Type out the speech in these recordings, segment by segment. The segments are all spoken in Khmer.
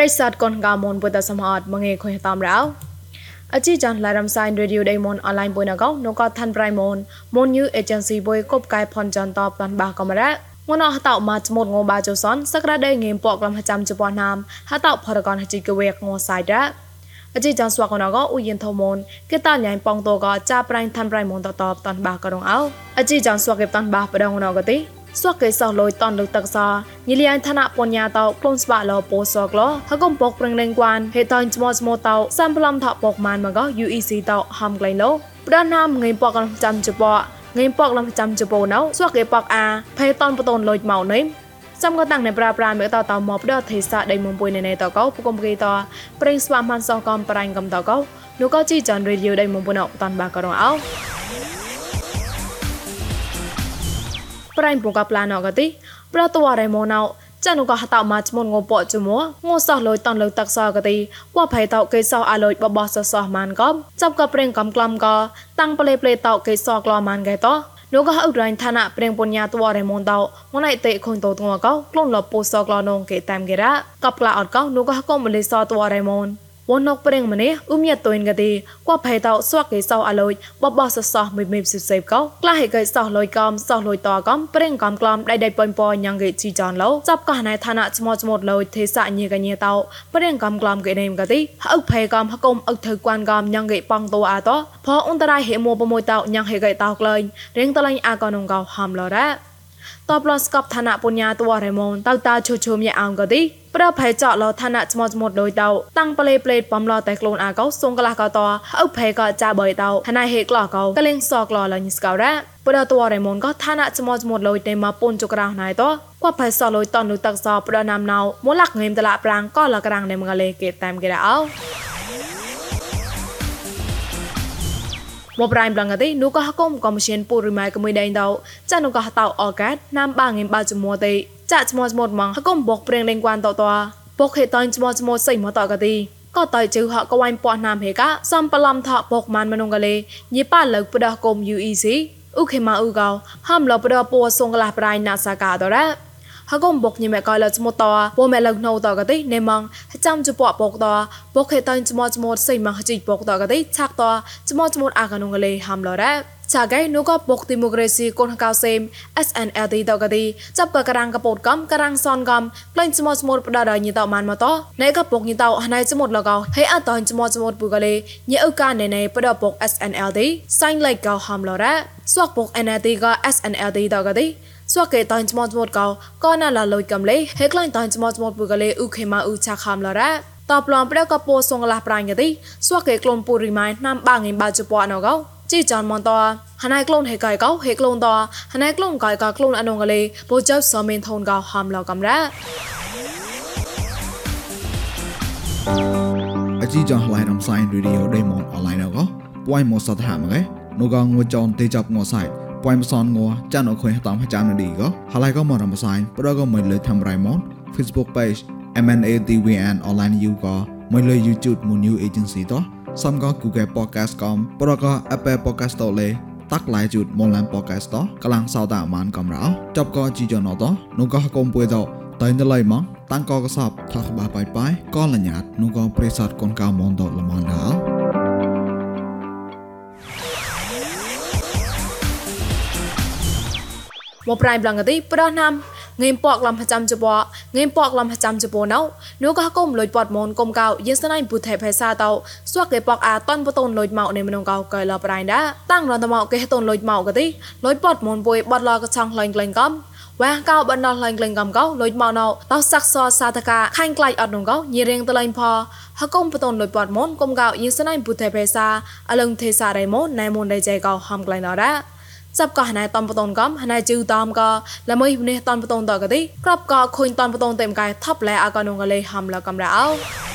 រិស័តកនកាមនពុតសមអត់មងេខុយតាមរោអជីចាន់ឡារំសៃរេឌីយោដេមនអនឡាញបុយណកោនកថាន់ប្រៃមនមនញូអេเจนស៊ីបុយកបកែផនចាន់តបតាន់បាកំរ៉ាងនអហតោម៉ាចមុតងបាជូសនសក្តាដេងេមពកលំចាំជប៉ុនណាមហតោផរកនហជីកវេកងសៃរ៉ាអជីចាន់ស្វាកណកឧយិនធមនគេតាញ៉ៃប៉ងតកចាប្រៃថាន់ប្រៃមនតតបតាន់បាករងអោអជីចាន់ស្វាកេតាន់បាបដងណកទី សួកកេសោលយតនលុទឹកសាញិលៀនឋានៈបញ្ញាតោក្លូនស្បាឡោពោសកឡហកុំពកប្រឹងលេងគួនហេតនស្មោស្មោតោសំប្លំថពកម៉ានមក UEC តោហំក្លែងឡូប្រណាមងៃពកចាំចពងៃពកលំចាំចពោណៅសួកកេពកអាភេតនបតនលុយមកនេះសំក៏តាំងនៅប្រាប្រាមេតតមកផ្ដោះទេសៈដៃមុំពុយនៅតកោពុកុំគេតប្រេងស្វាមិនសោះកំប្រាញ់កំតកោនោះក៏ជីចាន់រេឌីយោដៃមុំពុណអតាន់បាករងអោ ប្រៃពងកប្លាណកទីប្រតវរៃមណៅចានុកហតមាចមុនងពចមួងសោះលុយតនលុយតាក់សកទីគួផៃតោកេសោអាលុយបបោះសសោះម៉ានកំចាប់កប្រេងកំក្លំកតាំងប្លេប្លេតោកេសោក្លម៉ានកែតោនោះក៏អ៊ុរ៉ៃឋានៈព្រៀងពញ្ញាតវរេមនតោងណៃតេខុនតោតងកោក្លូនលពូសក្លនងកេតាមគេរ៉ាកបក្លាអត់កោនោះក៏កុំលិសតវរេមន វនកប្រេងម្នេះអ៊ុំញាតុនកទីគួផៃតោស្វាក់គេសោអាលុយបបោះសសោះមិនមិនសិសេបកោក្លាហេកេសោះលុយកំសោះលុយតកំប្រេងកំក្លំដៃដៃប៉ុនពញ៉ាងគេជីចនឡោចាប់កោះណៃឋានៈស្មោស្មោតលុយទេសៈញីកញីតោប្រេងកំក្លំគេនេមកទីអុកផៃកំហកុំអុកធ្វើគួនកំញ៉ាងគេប៉ងតោអាតោផអ៊ុនតរៃហេមួបមួយតោញ៉ាងហេកេតោក្លែងរៀងតឡាញ់អាកនងកោហាំឡរ៉ា តបឡស្កបឋានៈពុញ្ញាតវរេមនតៅតាឈូឈូមយអងក៏ទីប្រភេចលឋានៈចមចមត់ដោយតៅតាំងប្លេប្លេបំឡតែខ្លួនអាកោសងកលះកតអុភេក៏ចាបើតៅហណៃហេក្លកោកលេងសក្លលញស្កោរ៉ាប្រតវរេមនក៏ឋានៈចមចមត់លុយតែមកពុនចក្រោណៃតគួផៃសលុយតនុតាក់សប្រណាំណៅមូលកងេមតឡាប្រាំងក៏លក្រាំងនេមកលេគេតាមគេរោ មកប្រៃប្លងទេនូក៏ហកុំកុំឈិនពូរីម៉ៃកមួយដេងតោចានូក៏ហតោអកាតណាំបាងងេបាចមួទេចាក់ឈ្មោះឈ្មោះម៉ងហកុំបកព្រៀងលេងគួនតោតោបកហេតនឈ្មោះឈ្មោះសៃមកតកទីក៏តៃជឺហកវ៉ៃប៉ោះណាមហេកាសំប្លំថបកម៉ានមនុងកលេញីប៉ាលើកបដកុំ UEC ឧខេម៉ាអ៊ូកោហាំលបដពូសងកលះប្រៃណាសាកាតរ៉ា ហកុំបុកញិមេកលចមតពូមេលកណូតកតិនេម៉ងចាំជពបុកតបុកខេតនចមចមសៃម៉ងជីបុកតកតិឆាក់តចមចមអាកនុងកលេហាំឡរ៉ាចាកៃនូក៏បុកឌីម៉ូក្រាស៊ីកូនកៅសេម SNLD តកទីចាប់កករាំងកពតកំករាំងសនកំក្លែងស្មោស្មូតបដដញីតម៉ានមកតណៃក៏បុកញីតហណៃស្មូតលកោហេអតនស្មោស្មូតពូកលេញីអុកាណេណេបដបុក SNLD សៃឡៃកោហាំឡរ៉ាស្វកបុក NLD ក៏ SNLD តកទី ស្វកេតនស្មោស្មូតកោក៏ណាឡាលុយកំលេហេក្លែងតនស្មោស្មូតពូកលេឧខេម៉ាឧឆាខាំឡរ៉ាតបឡំប្រកពោសងឡាប្រាញ់កទីស្វកេក្លុំពូរីម៉ៃណាំបាងងបាជពអណកោជីចនមនតហណៃក្លូនហេកៃកោហេក្លូនតហណៃក្លូនកៃកក្លូនអនងកលេបូចប់សមេនថូនកោហាំឡកំរ៉ាអជីចងឡៃរំសាយរីឌីយោដេម៉ុនអនឡាញកោពួយមកសតហាមកែនូកងងួចនទេចាប់ងសៃ ពួយមសនងចានអខុយតាមចាំនឌីកោហឡៃកោមករំសាយប្រកមិនលើធ្វើរៃម៉ុន Facebook page MNATVN online you កោមិនលើ YouTube មួយ new agency តោះសំក៏ Google Podcast កំប្រក Apple Podcast តលេតាក់ឡាយជូតមលាន Podcast តកលាំងសោតាមានកំរោចប់ក៏ជីចណតនោះក៏កុំពួយតតៃណឡៃម៉ងតាំងក៏កសបថកបាបាយបាយក៏លញ្ញាតនោះក៏ប្រេសតកូនកៅមនតលមនដា មកប្រៃប្លងកទីប្រោះណាំងេមពកលំចាំចបងេមពកលំចាំចបណៅនោះក៏គុំលុយពតមនគុំកៅយិសណៃពុថេផេសាតោស្វកគេពកអាតនបតូនលុយមកនៃមនងកៅកែលប្រៃដាតាំងរនតមកគេតូនលុយមកកទីលុយពតមនពុយបតឡកឆងក្លែងក្លែងកំវ៉ាកៅបណ្ដោះលែងក្លែងកំកៅលុយមកណៅតោសាក់សសាតកាខាញ់ក្លាយអត់នងកៅញីរៀងតលែងផហកុំបតូនលុយពតមនគុំកៅយិសណៃពុថេផេសាអលងទេសារៃមនណៃមនដៃចៃកៅហំក្លែងណរ៉ា ចាប់ក៏ហណៃតំបតនកំហណៃជឺតំក៏ល្មើនេះតំបតនតកទីក្របក៏ខុញតំបតនតែមកែថប់លែអកនងកលេហំលកំរោឆ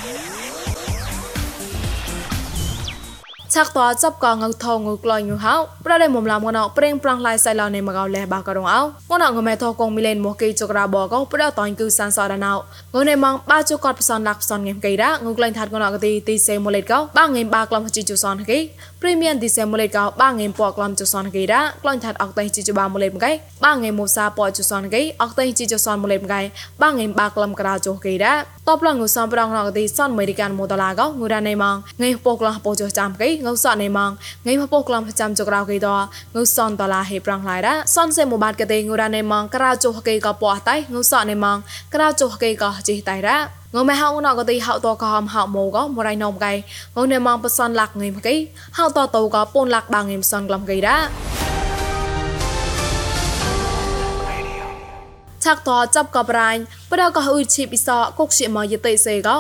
ឆាក់តោចាប់កងងថងងក្លយងហៅប្រដេមុំឡាមងណោប្រេងប្រងឡៃសៃឡនេមកោលេបាករងអោងណោងមេថោកងមីលេនមកគីចក្រាបកោប្រដតនគឺសានសរណោងនេម៉ងបាជូកតផ្សនឡាក់ផ្សនងេមកៃរ៉ាងក្លែងថាត់ងណោកទីទីសេមូលេតកោបាងេបាក្លំជីជូសនគីព្រីមៀមទីសេមូលេតកោបាងេពកក្លំជូសនគីរ៉ាក្លែងថាត់អកតេជីជូបាមូលេតមកៃបាងេមូសាពជូសនគីអកតេជីជូសនមូលេតមកៃបាងេបាក្លំក្រាជូគីរ៉ាតបឡងងសំប្រងណោកទីសនអមេរិកានមូដឡាកោងូរ៉ានេម៉ងងេពកក្លំពោជូចាំគីងសនេម៉ងងៃមពកក្លំចាំចក្រៅគីតងូសនតឡាហេប្រងឡៃរ៉ាសនសេមូបាតកទេងូរ៉ានេម៉ងក្រាជូគីកោពោះតៃងូសនេម៉ងក្រាជូគីកោជីតៃរ៉ាងមេហៅណកទីហៅតកហមហៅម៉ូកមរៃណំកៃងនេម៉ងបសនលាក់ងៃមកៃហៅតតោកពូនលាក់បាងងៃសនក្លំកៃរ៉ាឆាក់តចាប់កបរាញ់បដកអ៊ុឈីពិសកុកជាមកយតិសេកោ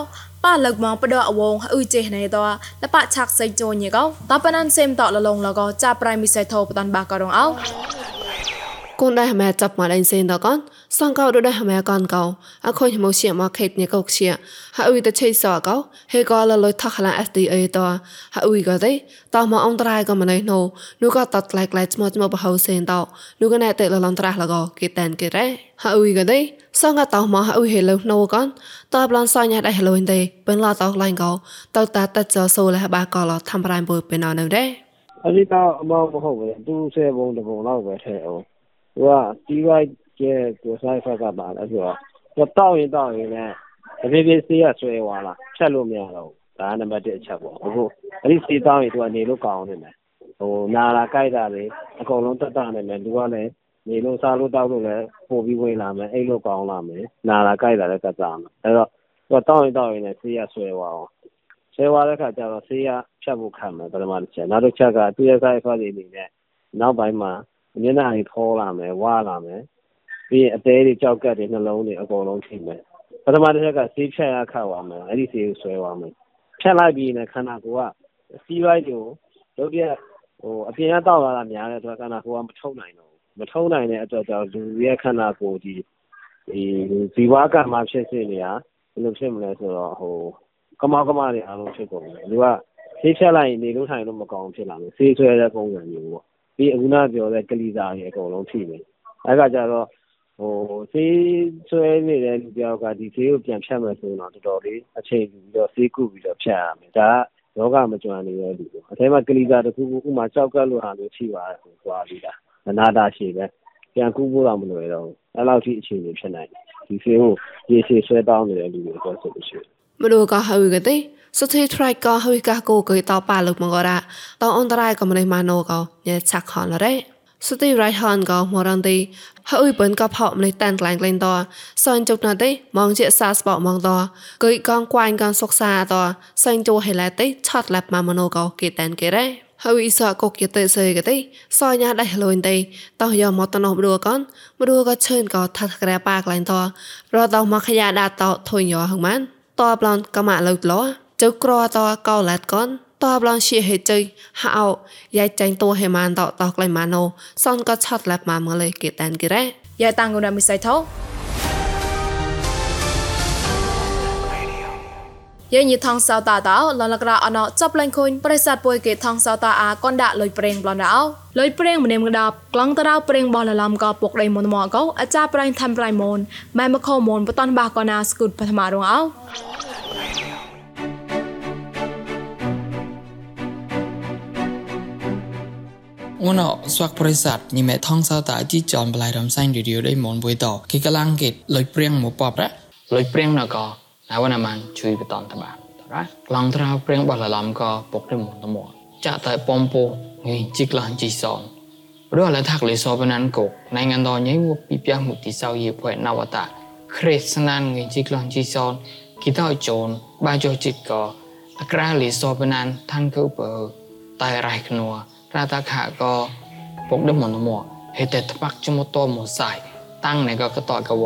ប៉ាលឹកមកបដអវងអ៊ុចេណេតលបឆាក់សេចជូនកោតបណានសេមតលលងលកោចាប់ប្រៃមិសៃធោបតានបាករងអោ គូនដែរហមែចាប់មកលេងសេនតកនសងកោដូចដែរហមែកនកោអខុញមកជាមកខេតនេះកោជាហើយអ៊ុយតឆេសអកោហេកោលលុយថខឡា SDA តហើយអ៊ុយកោទេតោះមកអងត្រៃកោម៉ណៃណូនោះកោតតក្លែកក្លែកស្មោះស្មោះបហៅសេនតនោះកណែតេលលងត្រាស់លកោគេតែនគេរ៉េហើយអ៊ុយកោទេសងកតោមកអ៊ុយហេលុណូកនតបឡនសញ្ញាដែរហេលុនទេបិនឡតោក្លែងកោតតាតចសូលះបាកោលធ្វើរ៉ៃបុយពេលណៅរ៉េអលីតោមកមកហូបទូសេបងតបងឡោកែថេអូ သူကတီးဝိုက်ကျဲကိုဆိုင်ဖက်ကပါလဲဆိုတော့သူတောက်ရင်တောက်ရင်လည်းတပြေးပြေးဆေးရဆွဲသွားလားဖြတ်လို့မရတော့ဘူးဒါကနံပါတ်1အချက်ပေါ့အခုအဲ့ဒီဆေးတောက်ရင်သူကနေလို့ကောင်းနေတယ်ဟိုနာလာကြိုက်တာလေအကုန်လုံးတက်တာနေမယ်သူကလည်းနေလို့စားလို့တောက်လို့လည်းပို့ပြီးဝင်လာမယ်အိတ်လို့ကောင်းလာမယ်နာလာကြိုက်တာလည်းကစားမယ်အဲ့တော့သူတောက်ရင်တောက်ရင်လည်းဆေးရဆွဲသွားအောင်ဆွဲသွားတဲ့ခါကျတော့ဆေးရဖြတ်ဖို့ခံမယ်ပထမတစ်ချက်နောက်တစ်ချက်ကသူရဲ့ side effect တွေအနေနဲ့နောက်ပိုင်းမှာ မျက်နှာတွေဖောလာမယ်ဝါလာမယ်ပြီးရင်အသေးတွေကြောက်ကတ်တွေနှလုံးတွေအကုန်လုံးထိမယ်ပထမတစ်ချက်ကဆေးဖြတ်ရခတ်သွားမယ်အဲ့ဒီဆေးကိုဆွဲသွားမယ်ဖြတ်လိုက်ပြီးရင်ခန္ဓာကိုယ်ကစီးပိုင်းကိုရုပ်ပြဟိုအပြင်ကတောက်လာတာများတဲ့အတွက်ခန္ဓာကိုယ်ကမထုံနိုင်တော့ဘူးမထုံနိုင်တဲ့အတွက်ကြောင့်လူရဲ့ခန္ဓာကိုယ်ဒီဒီဇီဝကမှဖြစ်စေနေတာဘယ်လိုဖြစ်မလဲဆိုတော့ဟိုကမောက်ကမတွေအားလုံးဖြစ်ကုန်တယ်လူကဆေးဖြတ်လိုက်ရင်နေလို့ထိုင်လို့မကောင်းဖြစ်လာမယ်ဆေးဆွဲတဲ့ပုံစံမျိုးပေါ့ ပြီးအခုနပြောတဲ့ ကလီစာတွေအကုန်လုံးထိတယ် အဲ့ကကြတော့ဟိုဆေးဆွဲနေတဲ့လူပြောက်က ဒီဆေးကို ပြန်ဖြတ်မယ်ဆိုတော့တော်တော်လေး အချိန်ယူပြီးတော့ ဆေးကုပြီးတော့ ဖြတ်ရမယ် ဒါကယောဂမကြွနေတဲ့လူပေါ့အထဲမှာ ကလီစာတစ်ခုခုဥမာကြောက်ကပ်လို့ဟာလို့ထိပါတယ်ဆို သွားပြီးတာမနာတာရှိပဲ ပြန်ကူဖို့တော့မလွယ်တော့ဘူး အဲ့လောက်ထိ အခြေအနေဖြစ်နိုင်တယ် ဒီဆေးကို ရေရှည်ဆွဲတောင်းနေတဲ့ လူတွေတော့ဆိုလို့ရှိရင် មកឌូក៏ហើយកទេសុធីត្រៃក៏ហើយកាកូក៏តប៉ាលើកមករ៉ាតអន្តរាយក៏មិនម៉ាណូក៏ញ៉ែឆាក់ខនរ៉េសុធីរ៉ៃហានក៏មករ៉ាន់ទីហើយបិនក៏ផោមិនតានក្លែងក្លែងតសែងជុកណាទេមកជាសាស្បកមកតគីកងក្វាញ់កងសុកសាតសែងចូលហេឡាទេឆាត់ឡាប់ម៉ាម៉ាណូក៏គេតានគេរ៉េហើយអ៊ីសាកុកយតេសេកទេសោញ៉ាដៃលុញទេតោះយកមកតណោះមរួកនមរួក៏ឈើនក៏ថាក្រែប៉ាក្លែងតរតោះមកខ្យាដាតោធុញយោហ្នឹងម៉ាន់ តបឡនកម៉ាលើកលោចៅក្រតកោឡាត់កនតបឡងជាហេជ័យហៅយាយចាញ់តួហេម៉ានតតក្លៃម៉ាណូសនក៏ឆាត់ឡាប់ម៉ាមកលេគេតានគេរ៉េយាយតាំងងណាមិសៃថោ យាយញីថងសោតាតោលលក្រអណោចាប់លេងខុញប្រិស័តពួយគេថងសោតាអាកនដាក់លុយប្រេងប្លន់ដោលុយប្រេងម្នេមកដាប់ក្លងតរោប្រេងបោះលឡំក៏ពុកដៃមុនមកកោអាចារ្យប្រៃធ្វើប្រៃមុនម៉ែមកខមុនបតនបាកណាស្គូតបឋមរងអោអូនស្វាក់ប្រិស័តញីមេថងសោតាជីចនបលៃរំសាញ់រីឌីយោដៃមុនបុយតគេកលាំងគេលុយព្រៀងមកប៉បរ៉លុយព្រៀងណក ហើយវណ្ណមានជួយបតនតបារ៉ាក្លងត្រោព្រៀងបលឡំក៏ពុកទៅមុនទៅមកចាក់តែប៉ំពោងីជីក្លងជីសនព្រោះឡើយថាក្លេសបណានកុកណៃងានដញៃវពីពះមុតិសោយេភ័យណវតាគ្រេស្ណានងីជីក្លងជីសនគិតឲ្យជូនបាចុះចិត្តក៏អក្រាលេសបណានថាំងគឺបើតែរៃធ្នួរាតាខក៏ពុកដឹមមុនទៅមកហេតុតែថ្បាក់ជាមួយតមកសាយតាំងណៃក៏កតកវ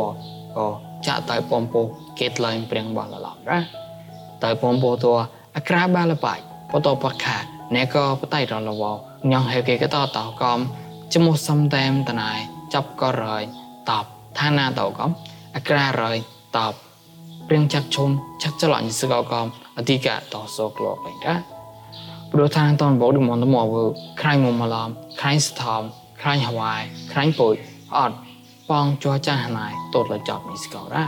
ក៏ ចាក់តៃពំពោកេតឡៃព្រៀងបាល់ឡឡរ៉ាតៃពំពោតោអក្រាបាលបៃបតបខាណែក៏បតៃរលវញងហេកេកតតោកំចមុះសំតែមតណៃចាប់ក៏រយតបឋានាតោកំអក្រារយតបព្រៀងចាក់ឈុំចាក់ចលអញសកកំអធិកតោសោក្លោកឯកាព្រោះឋានតនបោឌីមនតមវខ្រាញ់មុំឡំខ្រាញ់ស្ថំខ្រាញ់ហវាយខ្រាញ់ពុយអត់ បងចោះចាស់ណាយតូតលចប់នេះស្កោរ៉ា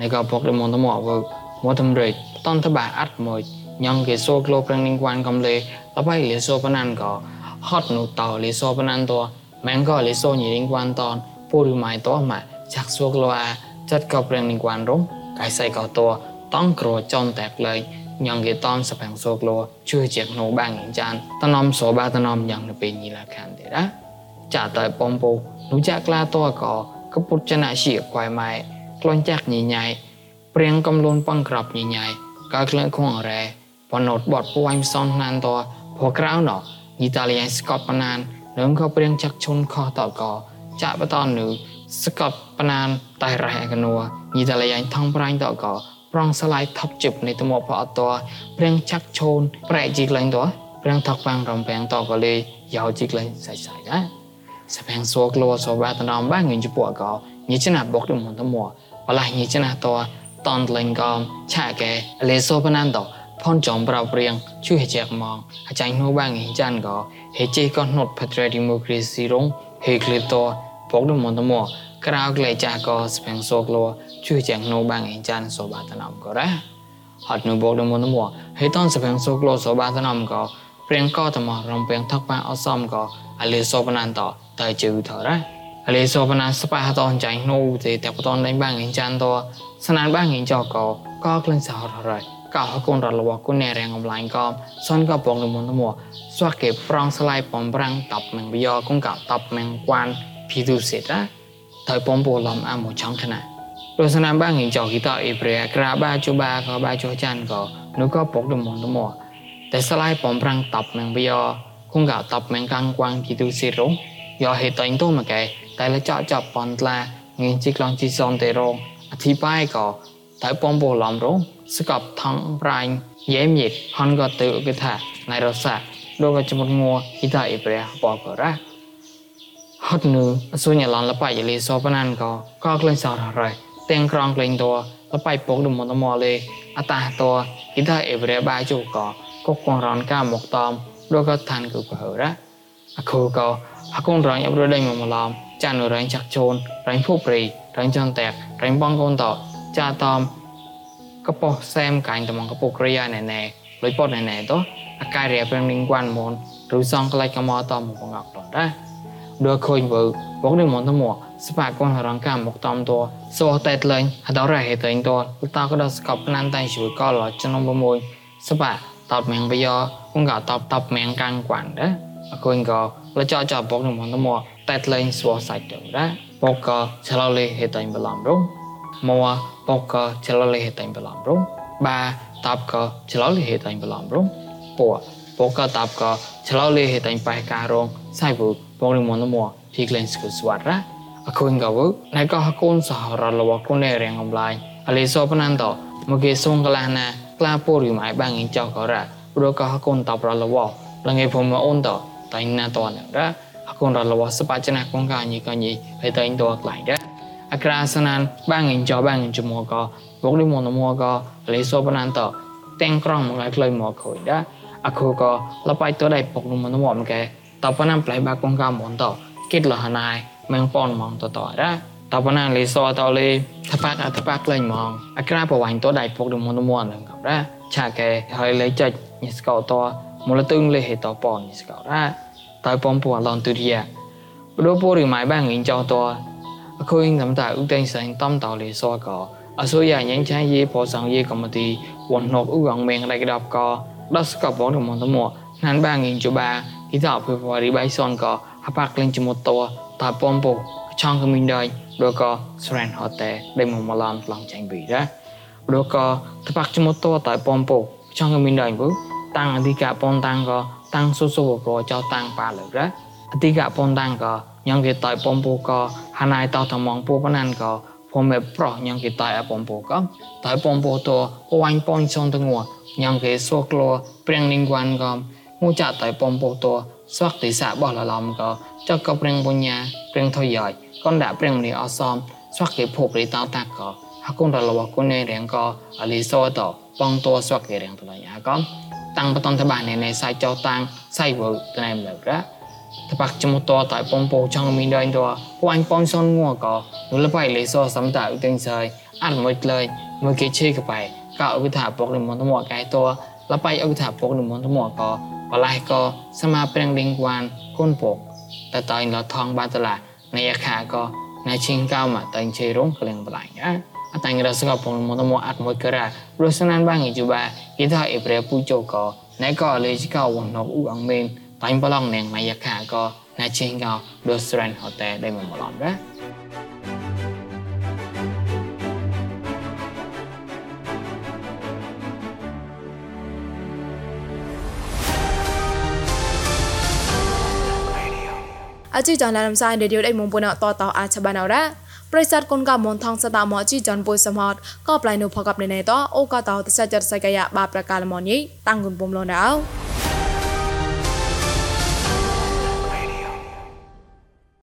នេះក៏ពុករមន្តមកវើមកទម្រេចតន្តបាអាត់មួយញ៉ងគេសូក្លោប្រឹងនឹងវ៉ានកំលេតបៃលេសូបណានក៏ហត់នោះតោលេសូបណានតោម៉ែងក៏លេសូញីនឹងវ៉ានតនពូរីម៉ៃតោមកចាក់សូក្លោអាចាត់ក៏ប្រឹងនឹងវ៉ានរំកាយសៃក៏តោតង់ក្រចំតែកលែងញ៉ងគេតនសបាំងសូក្លោជួយជាក្នុងបាំងចានតនំសូបាតនំញ៉ងទៅពេលញីឡាខានទេណាចាតើបំពោ នោះចាក់ក្លាតក៏កពុតចនៈជាខ្វាយម៉ែក្លន់ចាក់ញីញ៉ៃព្រៀងកំលូនប៉ងក្របញីញ៉ៃក៏ក្លែងខងរ៉ែបណូតបតពួយផ្សំណានតព្រោះក្រៅណោញីតាលីយ៉ៃស្កតបណាននឹងក៏ព្រៀងចាក់ឈុនខោតក៏ចាក់បតននៅស្កតបណានតែរ៉ែកណួញីតាលីយ៉ៃថងប្រាញ់តក៏ប្រងស្លាយថប់ជិបនៃតមកផអត់តព្រៀងចាក់ឈូនប្រែជីក្លែងតព្រៀងថកបាំងរំពាំងតក៏លេយោជីក្លែងសៃសៃដែរសផាំងសួក្លោសបាតនំបាងញីពូក៏ញីចណា បុកទៅមុនតមកបលាញីចណាតតនលេងកំឆាកែលេសូបណានតផនចំប្រោព្រៀងជួយជាក់មកអាចារ្យនោះបាងញីចានក៏ហេជេក៏ណុតផេត្រេឌីម៉ូគ្រីស៊ីរងហេក្លីតបុកទៅមុនតមកក្រៅក្លែចាក៏ស្ផាំងសួក្លោជួយជាងនោះបាងញីចានសបាតនំក៏ដែរហត់នោះបុកទៅមុនតមកហេតនស្ផាំងសួក្លោសបាតនំក៏ ព្រៀងក៏តមករំពេងថកបាអសំក៏អលេសូបណានតតែជឺថរ៉ាអលេសូបណាស្ប៉ះតនចាញ់នោះទេតែបតនដេញបាងញីចានតស្នានបាងញីចក៏ក៏ក្លែងសហរ៉ៃកោកូនរលវគុណរៀងអំឡាញក៏សនក៏បងលមុនតមកស្វាក់គេប្រងស្លាយបំប្រាំងតបមិនបយ៉កងកតបមិនគួនភីទុសេតាថយបំពូលំអាមចង់ថ្នាក់រសនាបាងញីចគីតអេប្រេក្រាបាជូបាក៏បាជូចានក៏នោះក៏ពកលមុនតមកតែស្លាយបំប្រាំងតបមិនបយ៉គងកតបមិនកាំ ងគួនភីទុសេរងយកហេតៃទៅមកកែតែលចចបនត្លាងៀងជីក្លងជីសំទេរងអធិបាយក៏តែបំពូលំរងស្កប់ថងប្រាញ់យេមយិតហនក៏ទៅគេថាណៃរសាដូចក៏ជំងួអ៊ីតាអេប្រះបកករ៉ាហត់ぬអសុញឡនលបៃយលីសបណានក៏ក៏ក្លែងសររ៉ៃទាំងក្រងក្លែងតលបៃពកដុំតមលេអតាតអ៊ីតាអេប្រះបាយជូក៏ កកងរនកាមកតំដូចក៏ឋានគឺបើរ៉ាអខូក៏អកូនរងអបរដេញមកម្លំចានរែងចាក់ជូនរែងភូព្រីរែងចន្ទែករែងបងកូនតចាតំកប៉ុសែមកាញ់តំងកពុក្រិយាណែណែលុយពតណែណែតអាការិយាប្រឹងនឹងគួនមនឬសងក្លាច់កមតមកងអកតដែរដូចឃើញវើបងនឹងមនតមកស្បាកូនរងកាមកតំតសោះតែលេងអត់រ៉េតែងតតក៏ដល់ស្កប់ណានតែជួយកលចំណុំ6ស្បា តបមៀងបយោគងកតបតបមៀងកាំងគួនដែរអកូនក៏លចចបងនឹងមនតមកតែលេងសោះសាច់ទៅដែរបកក៏ឆ្លោលេហេតែងបឡំរងមកបកក៏ឆ្លោលេហេតែងបឡំរងបាតបក៏ឆ្លោលេហេតែងបឡំរងពូបកក៏តបក៏ឆ្លោលេហេតែងបេការរងសៃវបងនឹងមនតមកភីក្លែងស្គូស្វាត់រ៉ាអកូនក៏វណៃក៏ហកូនសហរលវកូនរៀងអំឡាយអលីសោបណានតមកគេសុងកលាណា ក្លាពូរីម៉ៃបាងអ៊ីចောក៏រ៉ាព្រោះក៏ហកូនតបរលវលងឯភូមិអូនតតៃណាតនរ៉ាហកូនរលវសបាចណាកងកាញីកញីហើយតៃតក្លាយរ៉ាអក្រាសណានបាងអ៊ីចောបាងអ៊ីចមកក៏វកលីមនមកក៏អលីសោបណាន តបណាលេសតលេថាប៉ាថាប៉ាក្លែងហ្មងអក្រាប្រវាញ់តដៃពុកដុំមុនមុនហ្នឹងក៏ដែរឆាកែហើយលេចិចញិស្កោតមូលតឹងលេហេតប៉ញិស្កោដែរតើប៉ំពូអឡនទុរិយាបដូពូរីម៉ៃបាងងចោតអខូនតាមតាឧបតែងសែងតំតលេសក៏អសូយ៉ាញ៉ាញ់ឆាយេពោសងយេកម្មាទីវណ្ណកឧងមេងដៃដបក៏ដល់ស្កបងមុនមុនណានបាងងជបាគិតអភិវរីបៃសនក៏ហបាក់លេងជាមួយតតើប៉ំពូ chọn của mình đời rồi có sren họ tệ để mà mà làm lòng chẳng bị ra rồi có thập bạc cho một tổ tại bom bộ chọn của mình đời vũ tăng thì cả bom tăng có tăng số số bộ rồi cho tăng ba lực ra thì cả bom tăng có nhưng cái tại bom bộ có hà nai tao thằng mong bộ bên anh có ผมเอปรอยังกี่ตายอปอมปูก็ตายปอมปูตัวโอวันปอนชงตัวงัวยังกี่สวกลัวเปรียงลิงวันก็มูจ่าตายปอมปูตัว Suakti sa boh la lom ko cho ko preng punya preng thoi yoi con đã preng ni osom suakti phop ri ta ta ko hakun da lo ko ne reng ko ali so to pong to suakti reng to la ya ko tăng bắt tay bạn này này sai cho tăng sai vợ tên em được đó thì bác cho một tòa tại bông bồ trong mình đây tòa của anh bông son ngua có nó là phải lấy so sắm tạo tên trời ăn một lời một cái chơi cái bài cậu cứ thả bọc lên món thua cái tòa là phải ông thả bọc lên món thua có ន្តមកក៏បលៃក៏សមាព្រៀងលីងវ៉ានគុនពកតតៃលថងបាតឡានៃអាខាក៏ណែឈិងកៅមកតៃជេរងក្លៀងបលៃណាអតាំងរសកពងនិមន្តមកអត់មួយក្រៅរសនានបាងីជូបាគេថាអេប្រែពូជោក៏ណែក៏លេចកៅវង nok ឧអងមេនតាញ់បឡងនៀងម៉ៃយ៉ាខាក៏ណែឈិង កៅដូស្រែនហូតែដែលមកឡំណាអជីចានឡារំសាយរេឌីយោដៃមុំពុនអតតអាឆបានអរ៉ាប្រិស័តគុនកមនថងសតាមអជីចានពុយសមតក៏ប្លៃនុផកបណេណេតអូកតោតសច្ចរសកយបាប្រកាលមនីតាំងគុនពុំលនអោ